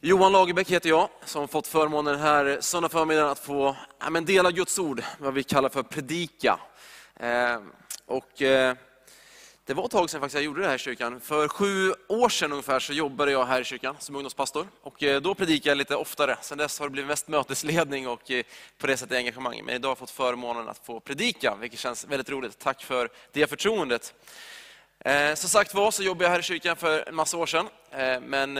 Johan Lagerbäck heter jag, som fått förmånen den här söndag förmiddagen att få ja, men dela Guds ord, vad vi kallar för predika. Eh, och, eh, det var ett tag sedan faktiskt jag gjorde det här i kyrkan. För sju år sedan ungefär så jobbade jag här i kyrkan som ungdomspastor. Och eh, då predikade jag lite oftare. Sedan dess har det blivit mest mötesledning och eh, på det sättet engagemang. Men idag har jag fått förmånen att få predika, vilket känns väldigt roligt. Tack för det förtroendet. Eh, som sagt var så jobbade jag här i kyrkan för en massa år sedan. Eh, men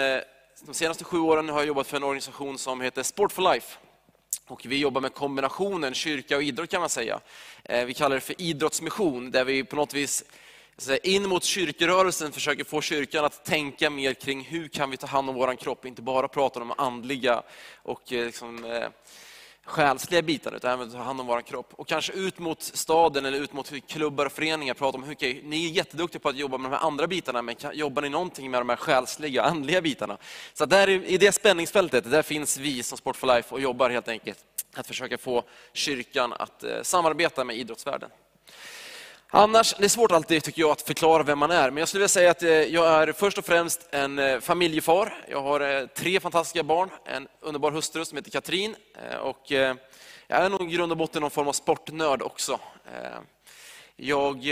de senaste sju åren har jag jobbat för en organisation som heter Sport for Life. Och vi jobbar med kombinationen kyrka och idrott kan man säga. Eh, vi kallar det för idrottsmission, där vi på något vis in mot kyrkorörelsen försöker få kyrkan att tänka mer kring hur kan vi ta hand om vår kropp, inte bara prata om andliga och eh, liksom, eh, själsliga bitar, utan även ta hand om vår kropp. Och kanske ut mot staden eller ut mot klubbar och föreningar, prata om hur okay, ni är jätteduktiga på att jobba med de här andra bitarna, men jobbar ni någonting med de här själsliga, andliga bitarna? Så där i det spänningsfältet, där finns vi som Sport for Life och jobbar helt enkelt att försöka få kyrkan att eh, samarbeta med idrottsvärlden. Annars, det är svårt alltid tycker jag att förklara vem man är, men jag skulle vilja säga att eh, jag är först och främst en eh, familjefar. Jag har eh, tre fantastiska barn, en underbar hustru som heter Katrin och jag är nog i grund och botten någon form av sportnörd också. Jag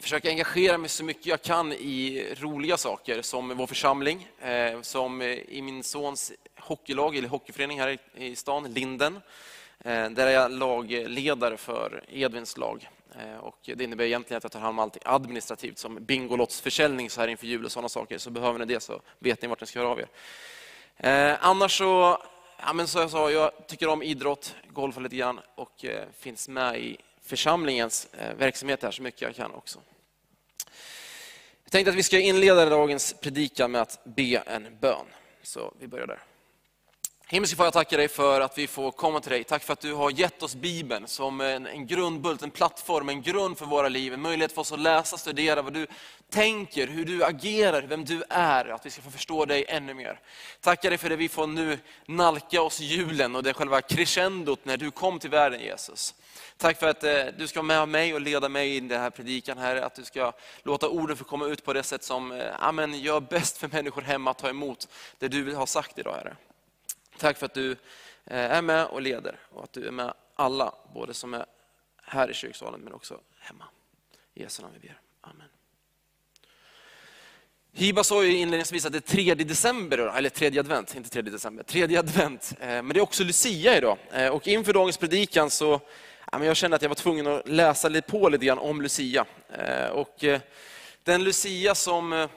försöker engagera mig så mycket jag kan i roliga saker, som vår församling, som i min sons hockeylag, eller hockeyförening här i stan, Linden. Där är jag lagledare för Edvins lag. Eh, och det innebär egentligen att jag tar hand om allt administrativt som Bingolottsförsäljning så här inför jul och sådana saker. Så behöver ni det så vet ni vart ni ska höra av er. Eh, annars så, ja, men som jag sa, jag tycker om idrott, golfar lite grann och eh, finns med i församlingens eh, verksamhet här så mycket jag kan också. Jag tänkte att vi ska inleda dagens predikan med att be en bön. Så vi börjar där. Himmelske Far, jag tackar dig för att vi får komma till dig. Tack för att du har gett oss Bibeln som en, en grundbult, en plattform, en grund för våra liv. En möjlighet för oss att läsa, studera vad du tänker, hur du agerar, vem du är. Att vi ska få förstå dig ännu mer. Tackar dig för det vi får nu nalka oss julen och det själva crescendot när du kom till världen Jesus. Tack för att eh, du ska vara med mig och leda mig i den här predikan, Herre. Att du ska låta orden få komma ut på det sätt som eh, amen, gör bäst för människor hemma att ta emot det du har sagt idag, Herre. Tack för att du eh, är med och leder och att du är med alla, både som är här i kyrksalen men också hemma. I Jesu namn vi ber. Amen. Hiba sa ju inledningsvis att det är tredje december, eller tredje advent, inte tredje december, tredje advent. Eh, men det är också Lucia idag. Eh, och inför dagens predikan så, jag kände att jag var tvungen att läsa lite på lite grann om Lucia. Och den Lucia som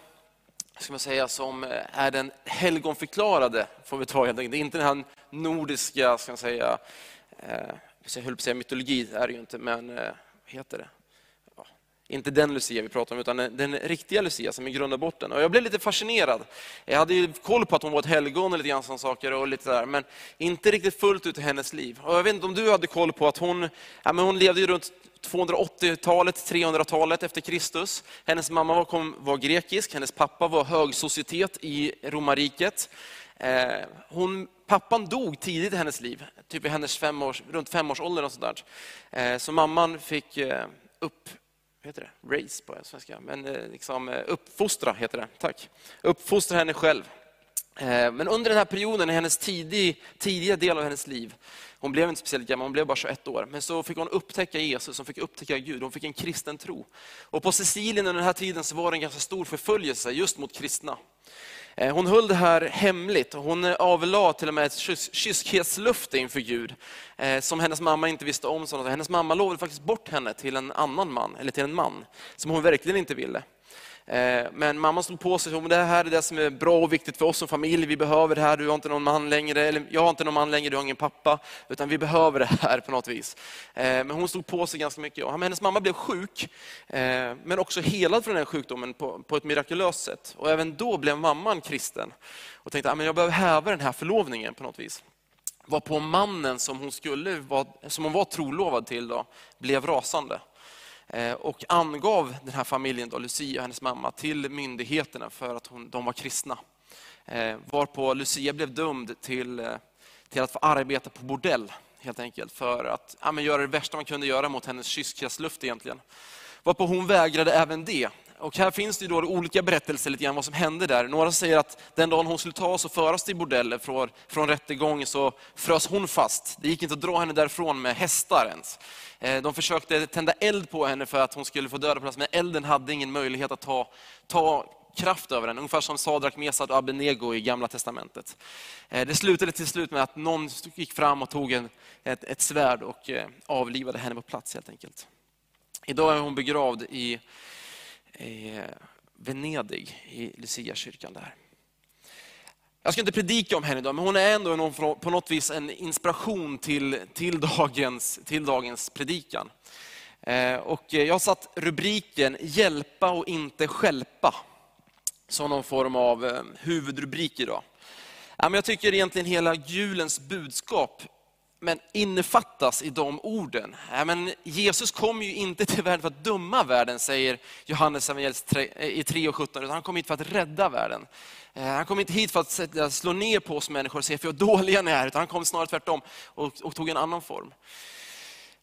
ska man säga, som eh, är den helgonförklarade, får vi ta helt enkelt. Det är inte den här nordiska, ska man säga, eh, jag höll på att säga mytologi, är det ju inte, men eh, heter det? Inte den Lucia vi pratar om, utan den, riktiga Lucia som är grund och botten. Och jag blev lite fascinerad. Jag hade ju koll på att hon var ett helgon och lite grann sådana saker, och lite där, men inte riktigt fullt ut i hennes liv. Och jag vet inte om du hade koll på att hon, ja, men hon levde ju runt 280-talet, 300-talet efter Kristus. Hennes mamma var, kom, var grekisk, hennes pappa var högsocietet i romarriket. Eh, hon, pappan dog tidigt i hennes liv, typ i hennes fem års, runt femårsåldern. Och sådär. Eh, så mamman fick eh, upp, heter det? Race på svenska, men eh, liksom, eh, uppfostra heter det. Tack. Uppfostra henne själv. Eh, men under den här perioden, i hennes tidig, tidiga del av hennes liv, hon blev inte speciellt gammal, hon blev bara 21 år. Men så fick hon upptäcka Jesus, hon fick upptäcka Gud, hon fick en kristen tro. Och på Sicilien under den här tiden så var det en ganska stor förföljelse just mot kristna. Eh, hon höll det här hemligt och hon avlade till och med ett kyskhetslöfte inför Gud, eh, som hennes mamma inte visste om. Hennes mamma lovade faktiskt bort henne till en annan man, eller till en man, som hon verkligen inte ville. Eh, men mamma stod på sig, det här är det som är bra och viktigt för oss som familj, vi behöver det här, du har inte någon man längre, eller jag har inte någon man längre, du har ingen pappa, utan vi behöver det här på något vis. Eh, men hon stod på sig ganska mycket. Och hennes mamma blev sjuk, eh, men också helad från den sjukdomen på, på ett mirakulöst sätt. Och även då blev mamman kristen och tänkte att jag behöver häva den här förlovningen på något vis var på mannen som hon, skulle, som hon var trolovad till då, blev rasande. Eh, och angav den här familjen, då, Lucia och hennes mamma, till myndigheterna för att hon, de var kristna. Eh, varpå Lucia blev dömd till, eh, till att få arbeta på bordell, helt enkelt, för att ja, göra det värsta man kunde göra mot hennes kyskhetslöfte egentligen. Varpå hon vägrade även det. Och här finns det ju då olika berättelser lite grann vad som hände där. Några säger att den dagen hon skulle tas och föras till bordellen från, från rättegången så frös hon fast. Det gick inte att dra henne därifrån med hästar ens. Eh, de försökte tända eld på henne för att hon skulle få döda på plats, men elden hade ingen möjlighet att ta, ta kraft över henne. Ungefär som Sadrak, Mesad och Abednego i Gamla Testamentet. Eh, det slutade till slut med att någon gick fram och tog en, ett, ett svärd och eh, avlivade henne på plats helt enkelt. Idag är hon begravd i, i eh, Venedig, i Lucia-kyrkan där. Jag ska inte predika om henne idag, men hon är ändå på något vis en inspiration till, till, dagens, till dagens predikan. Eh, och eh, jag har satt rubriken Hjälpa och inte skälpa som någon form av huvudrubrik idag. Jag tycker egentligen hela julens budskap men innefattas i de orden. men Jesus kom ju inte till världen för att döma världen, säger Johannes eh, i 3 och 17, utan han kom hit för att rädda världen. Eh, han kom inte hit för att slå ner på oss människor och se hur dåliga ni är, utan han kom snarare tvärtom och, och tog en annan form.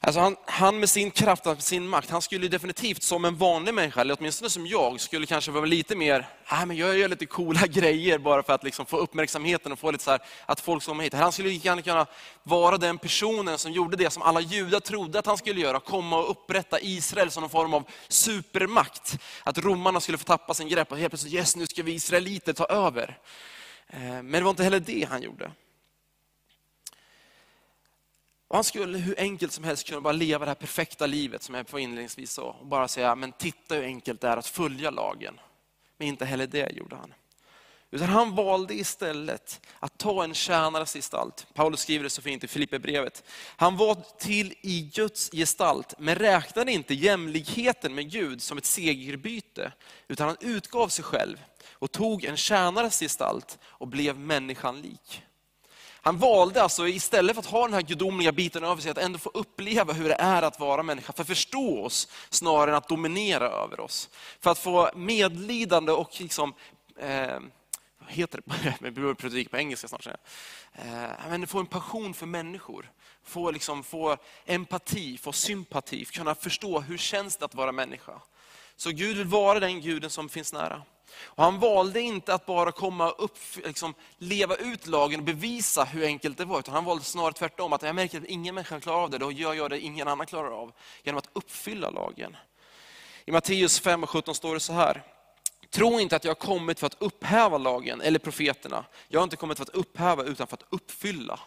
Alltså han, han, med sin kraft, med sin makt, han skulle definitivt som en vanlig människa, eller åtminstone som jag, skulle kanske vara lite mer, ah, men jag gör lite coola grejer bara för att liksom få uppmärksamheten och få lite så här, att folk ska komma hit. Han skulle gärna kunna vara den personen som gjorde det som alla judar trodde att han skulle göra, komma och upprätta Israel som någon form av supermakt. Att romarna skulle få tappa sin grepp och helt plötsligt, yes nu ska vi israeliter ta över. Eh, men det var inte heller det han gjorde. Och han skulle hur enkelt som helst kunna bara leva det här perfekta livet som jag på inledningsvis sa. Och bara säga, men titta hur enkelt det är att följa lagen. Men inte heller det gjorde han. Utan han valde istället att ta en tjänares gestalt. Paulus skriver det så fint i Filipperbrevet. Han var till i Guds gestalt, men räknade inte jämlikheten med Gud som ett segerbyte. Utan han utgav sig själv och tog en tjänares gestalt och blev människan lik. Han valde alltså istället för att ha den här gudomliga biten över sig, att ändå få uppleva hur det är att vara människa, för att förstå oss snarare än att dominera över oss. För att få medlidande och liksom, eh, vad heter det, jag blir predika på engelska snart. Eh, men få en passion för människor, få, liksom, få empati, få sympati, kunna förstå hur känns det att vara människa. Så Gud vill vara den guden som finns nära. Och han valde inte att bara komma upp, liksom, leva ut lagen och bevisa hur enkelt det var, utan han valde snarare tvärtom, att jag märker att ingen människa klarar av det, då gör jag det ingen annan klarar av, genom att uppfylla lagen. I Matteus 5 och 17 står det så här, Tro inte att jag har kommit för att upphäva lagen eller profeterna. Jag har inte kommit för att upphäva utan för att uppfylla.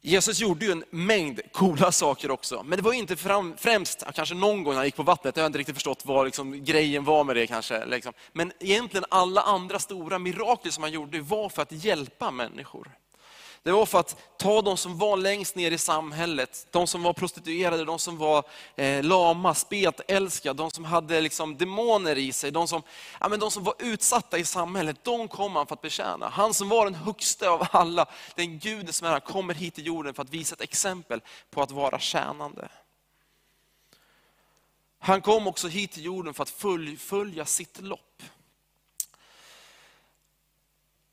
Jesus gjorde ju en mängd coola saker också, men det var inte fram, främst, kanske någon gång när han gick på vattnet, jag har inte riktigt förstått vad liksom, grejen var med det kanske. Liksom. Men egentligen alla andra stora mirakel som han gjorde var för att hjälpa människor. Det var för att ta de som var längst ner i samhället, de som var prostituerade, de som var eh, lama, spetälskade, de som hade liksom demoner i sig, de som, ja, men de som var utsatta i samhället, de kom han för att betjäna. Han som var den högsta av alla, den guden som är här, kommer hit till jorden för att visa ett exempel på att vara tjänande. Han kom också hit till jorden för att fullfölja sitt lopp.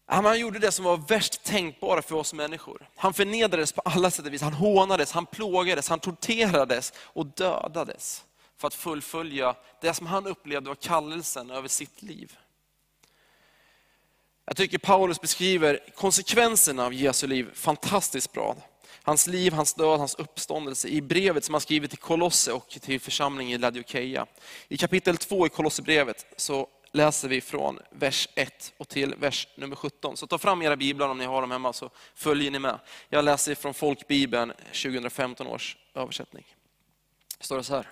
Han gjorde det som var värst tänkbara för oss människor. Han förnedrades på alla sätt och vis. Han hånades, han plågades, han torterades och dödades för att fullfölja det som han upplevde var kallelsen över sitt liv. Jag tycker Paulus beskriver konsekvenserna av Jesu liv fantastiskt bra. Hans liv, hans död, hans uppståndelse i brevet som han skrivit till Kolosse och till församlingen i Ladiokeia. I kapitel 2 i Kolosserbrevet så läser vi från vers 1 och till vers nummer 17. Så ta fram era biblar om ni har dem hemma så följer ni med. Jag läser från Folkbibeln 2015 års översättning. Det står det så här.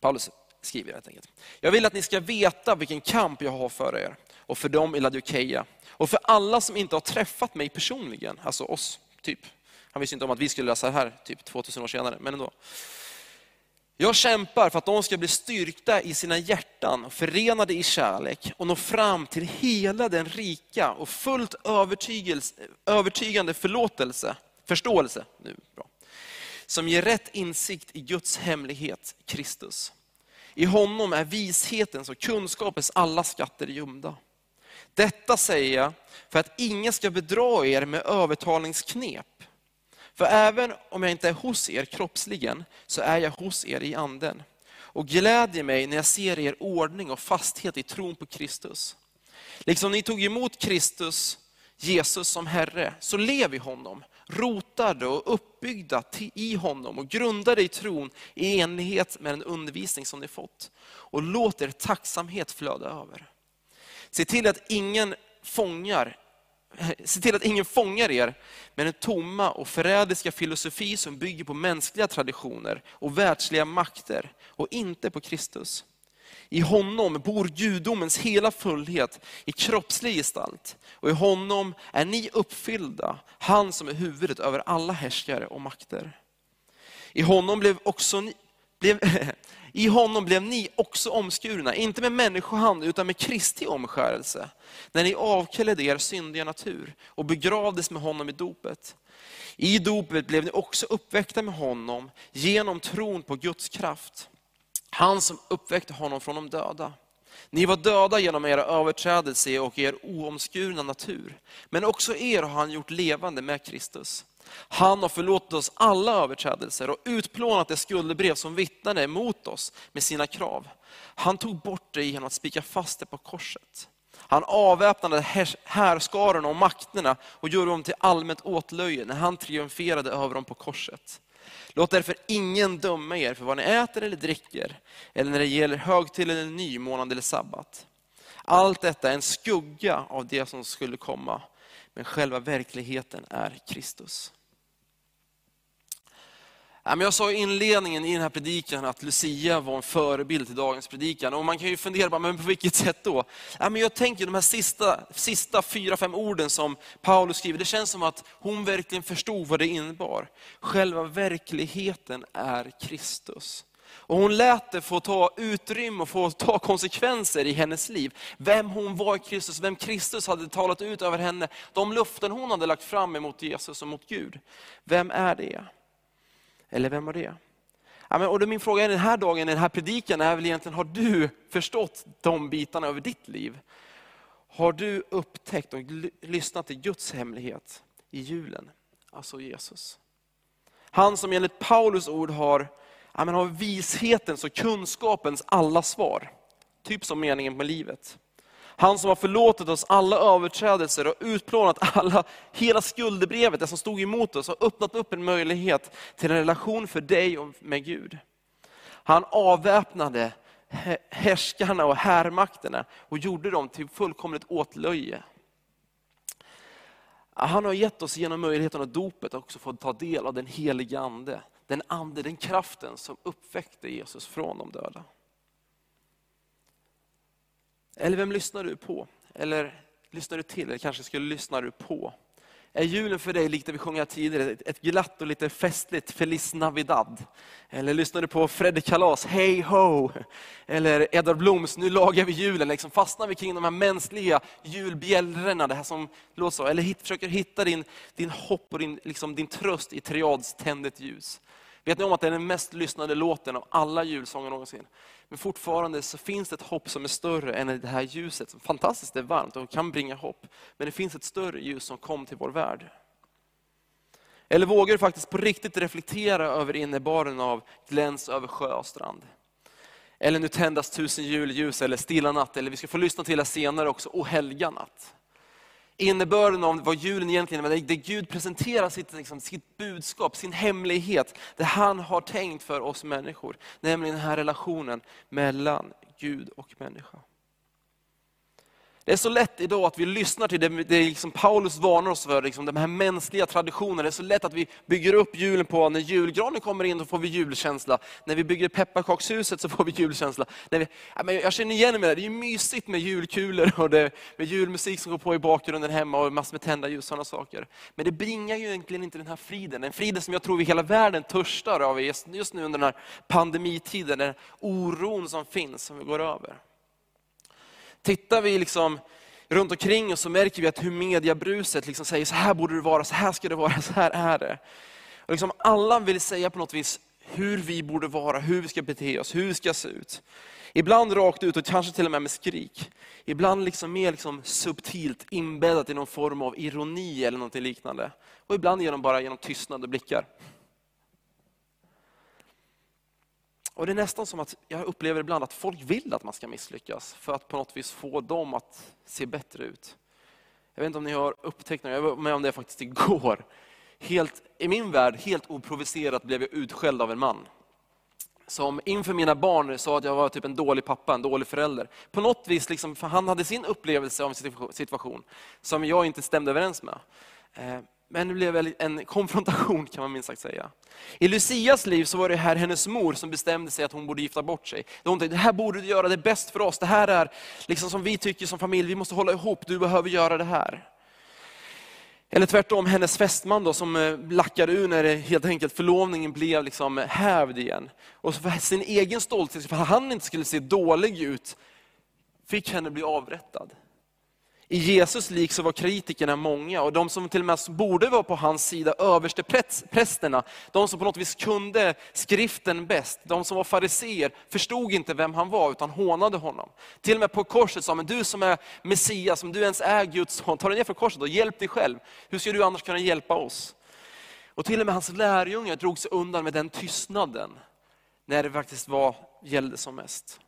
Paulus skriver helt enkelt. Jag vill att ni ska veta vilken kamp jag har för er och för dem i Laodikeia och för alla som inte har träffat mig personligen, alltså oss, typ. Han visste inte om att vi skulle läsa det här typ 2000 år senare, men ändå. Jag kämpar för att de ska bli styrkta i sina hjärtan, förenade i kärlek och nå fram till hela den rika och fullt övertygande förlåtelse, förståelse nu, bra, som ger rätt insikt i Guds hemlighet, Kristus. I honom är vishetens och kunskapens alla skatter gömda. Detta säger jag för att ingen ska bedra er med övertalningsknep för även om jag inte är hos er kroppsligen, så är jag hos er i anden. och glädjer mig när jag ser er ordning och fasthet i tron på Kristus. Liksom ni tog emot Kristus, Jesus som Herre, så lev i honom, rotade och uppbyggda i honom och grundade i tron i enlighet med den undervisning som ni fått. Och låt er tacksamhet flöda över. Se till att ingen fångar Eh, se till att ingen fångar er med den tomma och förrädiska filosofi som bygger på mänskliga traditioner och världsliga makter och inte på Kristus. I honom bor gudomens hela fullhet i kroppslig gestalt. Och i honom är ni uppfyllda, han som är huvudet över alla härskare och makter. I honom blev också ni, blev, I honom blev ni också omskurna, inte med människohand utan med Kristi omskärelse. När ni avklädde er syndiga natur och begravdes med honom i dopet. I dopet blev ni också uppväckta med honom genom tron på Guds kraft. Han som uppväckte honom från de döda. Ni var döda genom era överträdelser och er oomskurna natur. Men också er har han gjort levande med Kristus. Han har förlåtit oss alla överträdelser och utplånat det skuldebrev som vittnade emot oss med sina krav. Han tog bort det genom att spika fast det på korset. Han avväpnade härskarorna och makterna och gjorde dem till allmänt åtlöje när han triumferade över dem på korset. Låt därför ingen döma er för vad ni äter eller dricker, eller när det gäller högtid eller nymånad eller sabbat. Allt detta är en skugga av det som skulle komma, men själva verkligheten är Kristus. Jag sa i inledningen i den här predikan att Lucia var en förebild till dagens predikan. Och man kan ju fundera på, men på vilket sätt då? Jag tänker de här sista, sista fyra, fem orden som Paulus skriver, det känns som att hon verkligen förstod vad det innebar. Själva verkligheten är Kristus. Och hon lät det få ta utrymme och få ta konsekvenser i hennes liv. Vem hon var i Kristus, vem Kristus hade talat ut över henne. De luften hon hade lagt fram emot Jesus och mot Gud. Vem är det? Eller vem var det? Ja, men, och då min fråga den här dagen, den här predikan är väl egentligen, har du förstått de bitarna över ditt liv? Har du upptäckt och lyssnat till Guds hemlighet i julen? Alltså Jesus. Han som enligt Paulus ord har, ja, men har vishetens och kunskapens alla svar. Typ som meningen med livet. Han som har förlåtit oss alla överträdelser och utplånat alla, hela skuldebrevet, det som stod emot oss, har öppnat upp en möjlighet till en relation för dig och med Gud. Han avväpnade härskarna och härmakterna och gjorde dem till fullkomligt åtlöje. Han har gett oss genom möjligheten av dopet också fått ta del av den helige Ande. Den ande, den kraften som uppväckte Jesus från de döda. Eller vem lyssnar du på? Eller lyssnar du till? Eller kanske skulle lyssna du på? Är julen för dig, likt det vi sjöng tidigare, ett glatt och lite festligt Feliz Navidad? Eller lyssnar du på Fredrik Kalas, Hey Ho? Eller Edvard Bloms, Nu lagar vi julen. Liksom fastnar vi kring de här mänskliga julbjällrorna, det här som låter så. Eller hit, försöker hitta din, din hopp och din, liksom, din tröst i triads tändet ljus. Vet ni om att det är den mest lyssnade låten av alla julsånger någonsin? Men fortfarande så finns det ett hopp som är större än det här ljuset. Fantastiskt, det är varmt och kan bringa hopp. Men det finns ett större ljus som kom till vår värld. Eller vågar du faktiskt på riktigt reflektera över innebaren av gläns över sjö och strand? Eller nu tändas tusen julljus, eller stilla natt, eller vi ska få lyssna till det senare också, och helga natt innebörden av vad julen egentligen är, där Gud presenterar sitt, liksom, sitt budskap, sin hemlighet, det han har tänkt för oss människor. Nämligen den här relationen mellan Gud och människa. Det är så lätt idag att vi lyssnar till det, det liksom Paulus varnar oss för, liksom de här mänskliga traditionerna. Det är så lätt att vi bygger upp julen på, när julgranen kommer in så får vi julkänsla. När vi bygger pepparkakshuset så får vi julkänsla. När vi, jag känner igen mig det, det är mysigt med julkulor och det, med julmusik som går på i bakgrunden hemma och massor med tända ljus och sådana saker. Men det bringar ju egentligen inte den här friden, den friden som jag tror vi hela världen törstar av just nu under den här pandemitiden, den oron som finns, som vi går över. Tittar vi liksom runt omkring oss så märker vi att hur mediabruset liksom säger, så här borde det vara, så här ska det vara, så här är det. Och liksom alla vill säga på något vis hur vi borde vara, hur vi ska bete oss, hur vi ska se ut. Ibland rakt ut och kanske till och med med skrik. Ibland liksom mer liksom subtilt inbäddat i någon form av ironi eller något liknande. Och ibland genom bara genom tystnad och blickar. Och Det är nästan som att jag upplever ibland att folk vill att man ska misslyckas för att på något vis få dem att se bättre ut. Jag vet inte om ni har upptäckt det, jag var med om det faktiskt igår. Helt, I min värld, helt oprovocerat blev jag utskälld av en man. Som inför mina barn sa att jag var typ en dålig pappa, en dålig förälder. På något vis, liksom, för han hade sin upplevelse av en situation som jag inte stämde överens med. Eh, men det blev en konfrontation kan man minst sagt säga. I Lucias liv så var det här hennes mor som bestämde sig att hon borde gifta bort sig. Hon tänkte, det här borde du göra, det är bäst för oss. Det här är liksom som vi tycker som familj, vi måste hålla ihop, du behöver göra det här. Eller tvärtom, hennes fästman då, som eh, lackade ur när helt enkelt förlovningen blev liksom hävd igen. Och för sin egen stolthet, för att han inte skulle se dålig ut, fick henne bli avrättad. I Jesus lik så var kritikerna många och de som till och med borde vara på hans sida, överste prästerna, de som på något vis kunde skriften bäst, de som var fariseer, förstod inte vem han var utan hånade honom. Till och med på korset sa men du som är Messias, som du ens är Guds son, ta dig ner från korset och hjälp dig själv. Hur ska du annars kunna hjälpa oss? Och till och med hans lärjungar drog sig undan med den tystnaden, när det faktiskt var, gällde som mest.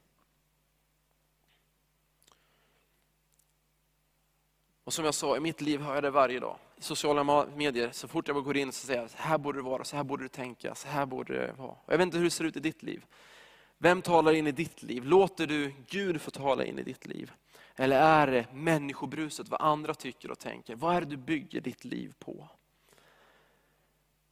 Och som jag sa, i mitt liv hör jag det varje dag. I sociala medier, så fort jag går in så säger jag, så här borde det vara, så här borde du tänka, så här borde det vara. jag vet inte hur det ser ut i ditt liv. Vem talar in i ditt liv? Låter du Gud få tala in i ditt liv? Eller är det människobruset, vad andra tycker och tänker? Vad är det du bygger ditt liv på?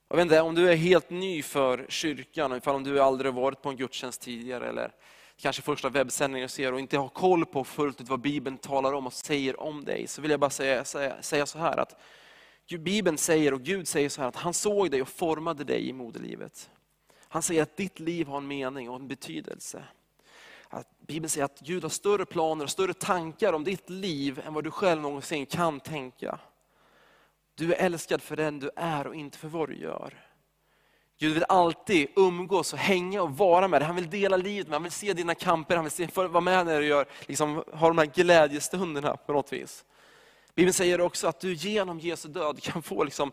Jag vet inte, om du är helt ny för kyrkan, ifall om du aldrig varit på en gudstjänst tidigare, eller kanske första webbsändningen du ser och inte har koll på fullt ut vad Bibeln talar om och säger om dig, så vill jag bara säga, säga, säga så här att Bibeln säger och Gud säger så här att han såg dig och formade dig i moderlivet. Han säger att ditt liv har en mening och en betydelse. Att Bibeln säger att Gud har större planer och större tankar om ditt liv än vad du själv någonsin kan tänka. Du är älskad för den du är och inte för vad du gör. Gud vill alltid umgås och hänga och vara med dig. Han vill dela livet med dig, han vill se dina kamper, han vill se, vara med när du gör, liksom, har de här glädjestunderna på något vis. Bibeln säger också att du genom Jesu död kan få, liksom,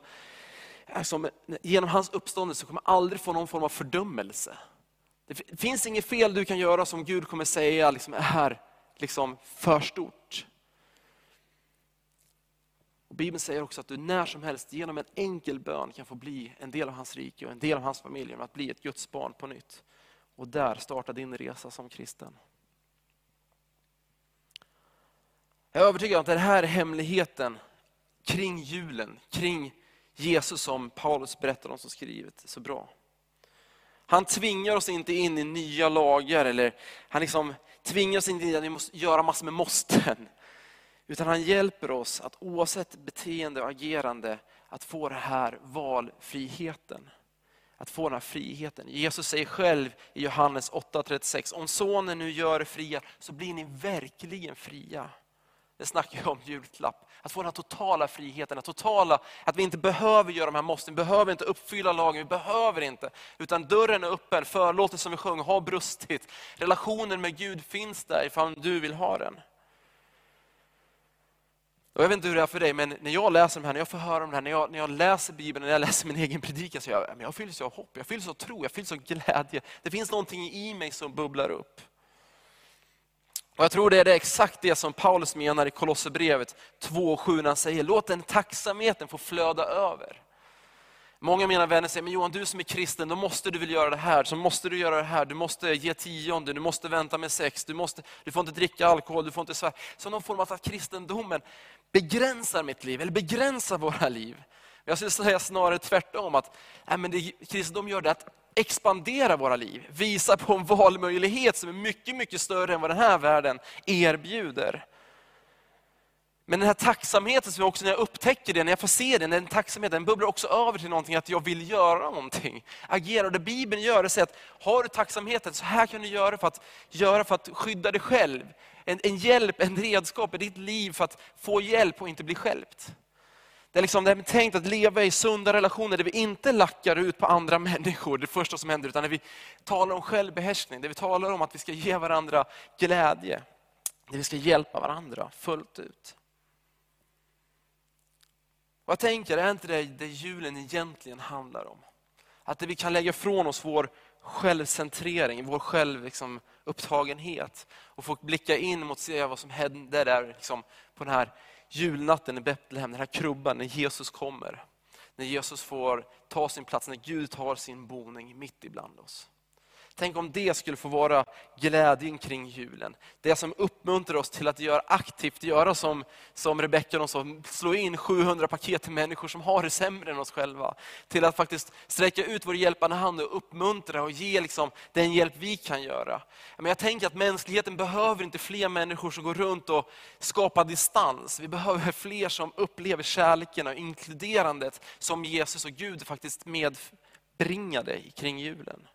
alltså, genom hans uppståndelse kommer aldrig få någon form av fördömelse. Det finns inget fel du kan göra som Gud kommer säga liksom, är liksom, för stort. Bibeln säger också att du när som helst genom en enkel bön kan få bli en del av hans rike och en del av hans familj, genom att bli ett Guds barn på nytt. Och där startar din resa som kristen. Jag är övertygad om att det här är hemligheten kring julen, kring Jesus som Paulus berättar om som skrivit så bra. Han tvingar oss inte in i nya lagar, eller han liksom tvingar oss inte in i att vi måste göra massor med måsten. Utan han hjälper oss att oavsett beteende och agerande, att få den här valfriheten. Att få den här friheten. Jesus säger själv i Johannes 8.36, om sonen nu gör er fria så blir ni verkligen fria. Det snackar jag om julklapp. Att få den här totala friheten, att, totala, att vi inte behöver göra de här måsten, vi behöver inte uppfylla lagen, vi behöver inte. Utan dörren är öppen, förlåtelsen som vi sjöng har brustit. Relationen med Gud finns där ifall du vill ha den. Och jag vet inte hur det är för dig, men när jag läser de här, när jag får höra om det här, när jag, när jag läser Bibeln, när jag läser min egen predikan, så jag, jag fylls av hopp, jag fylls av tro, jag fylls av glädje. Det finns någonting i mig som bubblar upp. Och jag tror det är det exakt det som Paulus menar i Kolosserbrevet 2.7 när han säger, låt den tacksamheten få flöda över. Många av mina vänner säger, men Johan du som är kristen, då måste du väl göra det här, så måste du göra det här, du måste ge tionde, du måste vänta med sex, du, måste, du får inte dricka alkohol, du får inte svära. Så någon form av att kristendomen begränsar mitt liv, eller begränsar våra liv. Jag skulle säga snarare tvärtom, att nej, men det, kristendom gör det att expandera våra liv, visa på en valmöjlighet som är mycket, mycket större än vad den här världen erbjuder. Men den här tacksamheten som jag också när jag upptäcker det, när jag får se det, den tacksamheten den bubblar också över till någonting, att jag vill göra någonting. Agera. Och det Bibeln gör det är att, har du tacksamheten, så här kan du göra för att, göra för att skydda dig själv. En, en hjälp, en redskap i ditt liv för att få hjälp och inte bli skälpt. Det är, liksom, det är tänkt att leva i sunda relationer där vi inte lackar ut på andra människor, det första som händer, utan där vi talar om självbehärskning, där vi talar om att vi ska ge varandra glädje. Där vi ska hjälpa varandra fullt ut. Och jag tänker, är inte det det julen egentligen handlar om? Att vi kan lägga ifrån oss vår självcentrering, vår självupptagenhet. Liksom, och få blicka in mot se vad som hände där liksom, på den här julnatten i Betlehem, den här krubban, när Jesus kommer. När Jesus får ta sin plats, när Gud tar sin boning mitt ibland oss. Tänk om det skulle få vara glädjen kring julen. Det som uppmuntrar oss till att göra aktivt, göra som, som Rebecka sa, slå in 700 paket till människor som har det sämre än oss själva. Till att faktiskt sträcka ut vår hjälpande hand och uppmuntra och ge liksom den hjälp vi kan göra. Men jag tänker att mänskligheten behöver inte fler människor som går runt och skapar distans. Vi behöver fler som upplever kärleken och inkluderandet som Jesus och Gud faktiskt medbringade kring julen.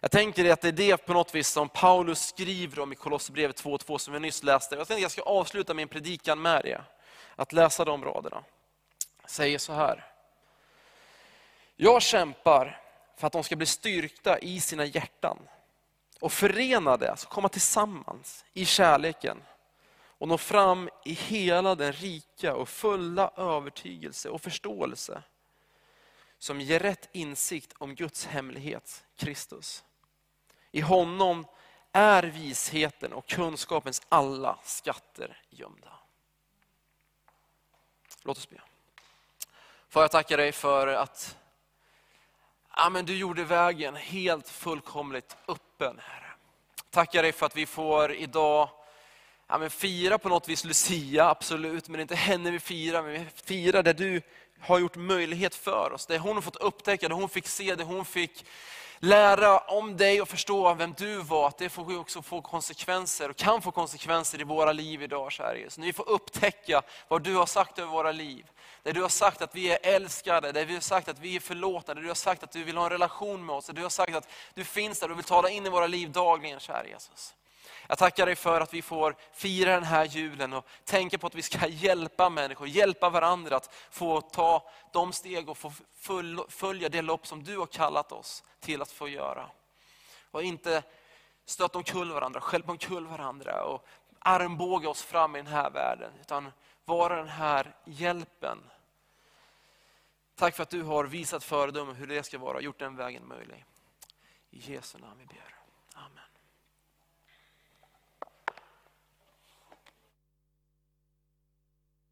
Jag tänker att det är det på något vis som Paulus skriver om i Kolosserbrevet 2.2 som vi nyss läste. Jag tänkte att jag ska avsluta min predikan med det. Att läsa de raderna. Jag säger så här. Jag kämpar för att de ska bli styrkta i sina hjärtan och förenade, alltså komma tillsammans i kärleken och nå fram i hela den rika och fulla övertygelse och förståelse som ger rätt insikt om Guds hemlighet, Kristus. I honom är visheten och kunskapens alla skatter gömda. Låt oss be. Far, jag tackar dig för att ja, men du gjorde vägen helt fullkomligt öppen. Herre. Tackar dig för att vi får idag ja, men fira på något vis Lucia, absolut, men det är inte henne vi firar, men vi firar det du har gjort möjlighet för oss. Det hon har fått upptäcka, det hon fick se, det hon fick lära om dig och förstå vem du var, att det får också få konsekvenser och kan få konsekvenser i våra liv idag, kära Jesus. När vi får upptäcka vad du har sagt över våra liv. Där du har sagt att vi är älskade, där du har sagt att vi är förlåtna, där du har sagt att du vill ha en relation med oss, där du har sagt att du finns där och vill tala in i våra liv dagligen, kära Jesus. Jag tackar dig för att vi får fira den här julen och tänka på att vi ska hjälpa människor, hjälpa varandra att få ta de steg och få följa det lopp som du har kallat oss till att få göra. Och inte stöta omkull varandra, stjälpa omkull varandra och armbåga oss fram i den här världen. Utan vara den här hjälpen. Tack för att du har visat föredöme hur det ska vara, gjort den vägen möjlig. I Jesu namn vi ber.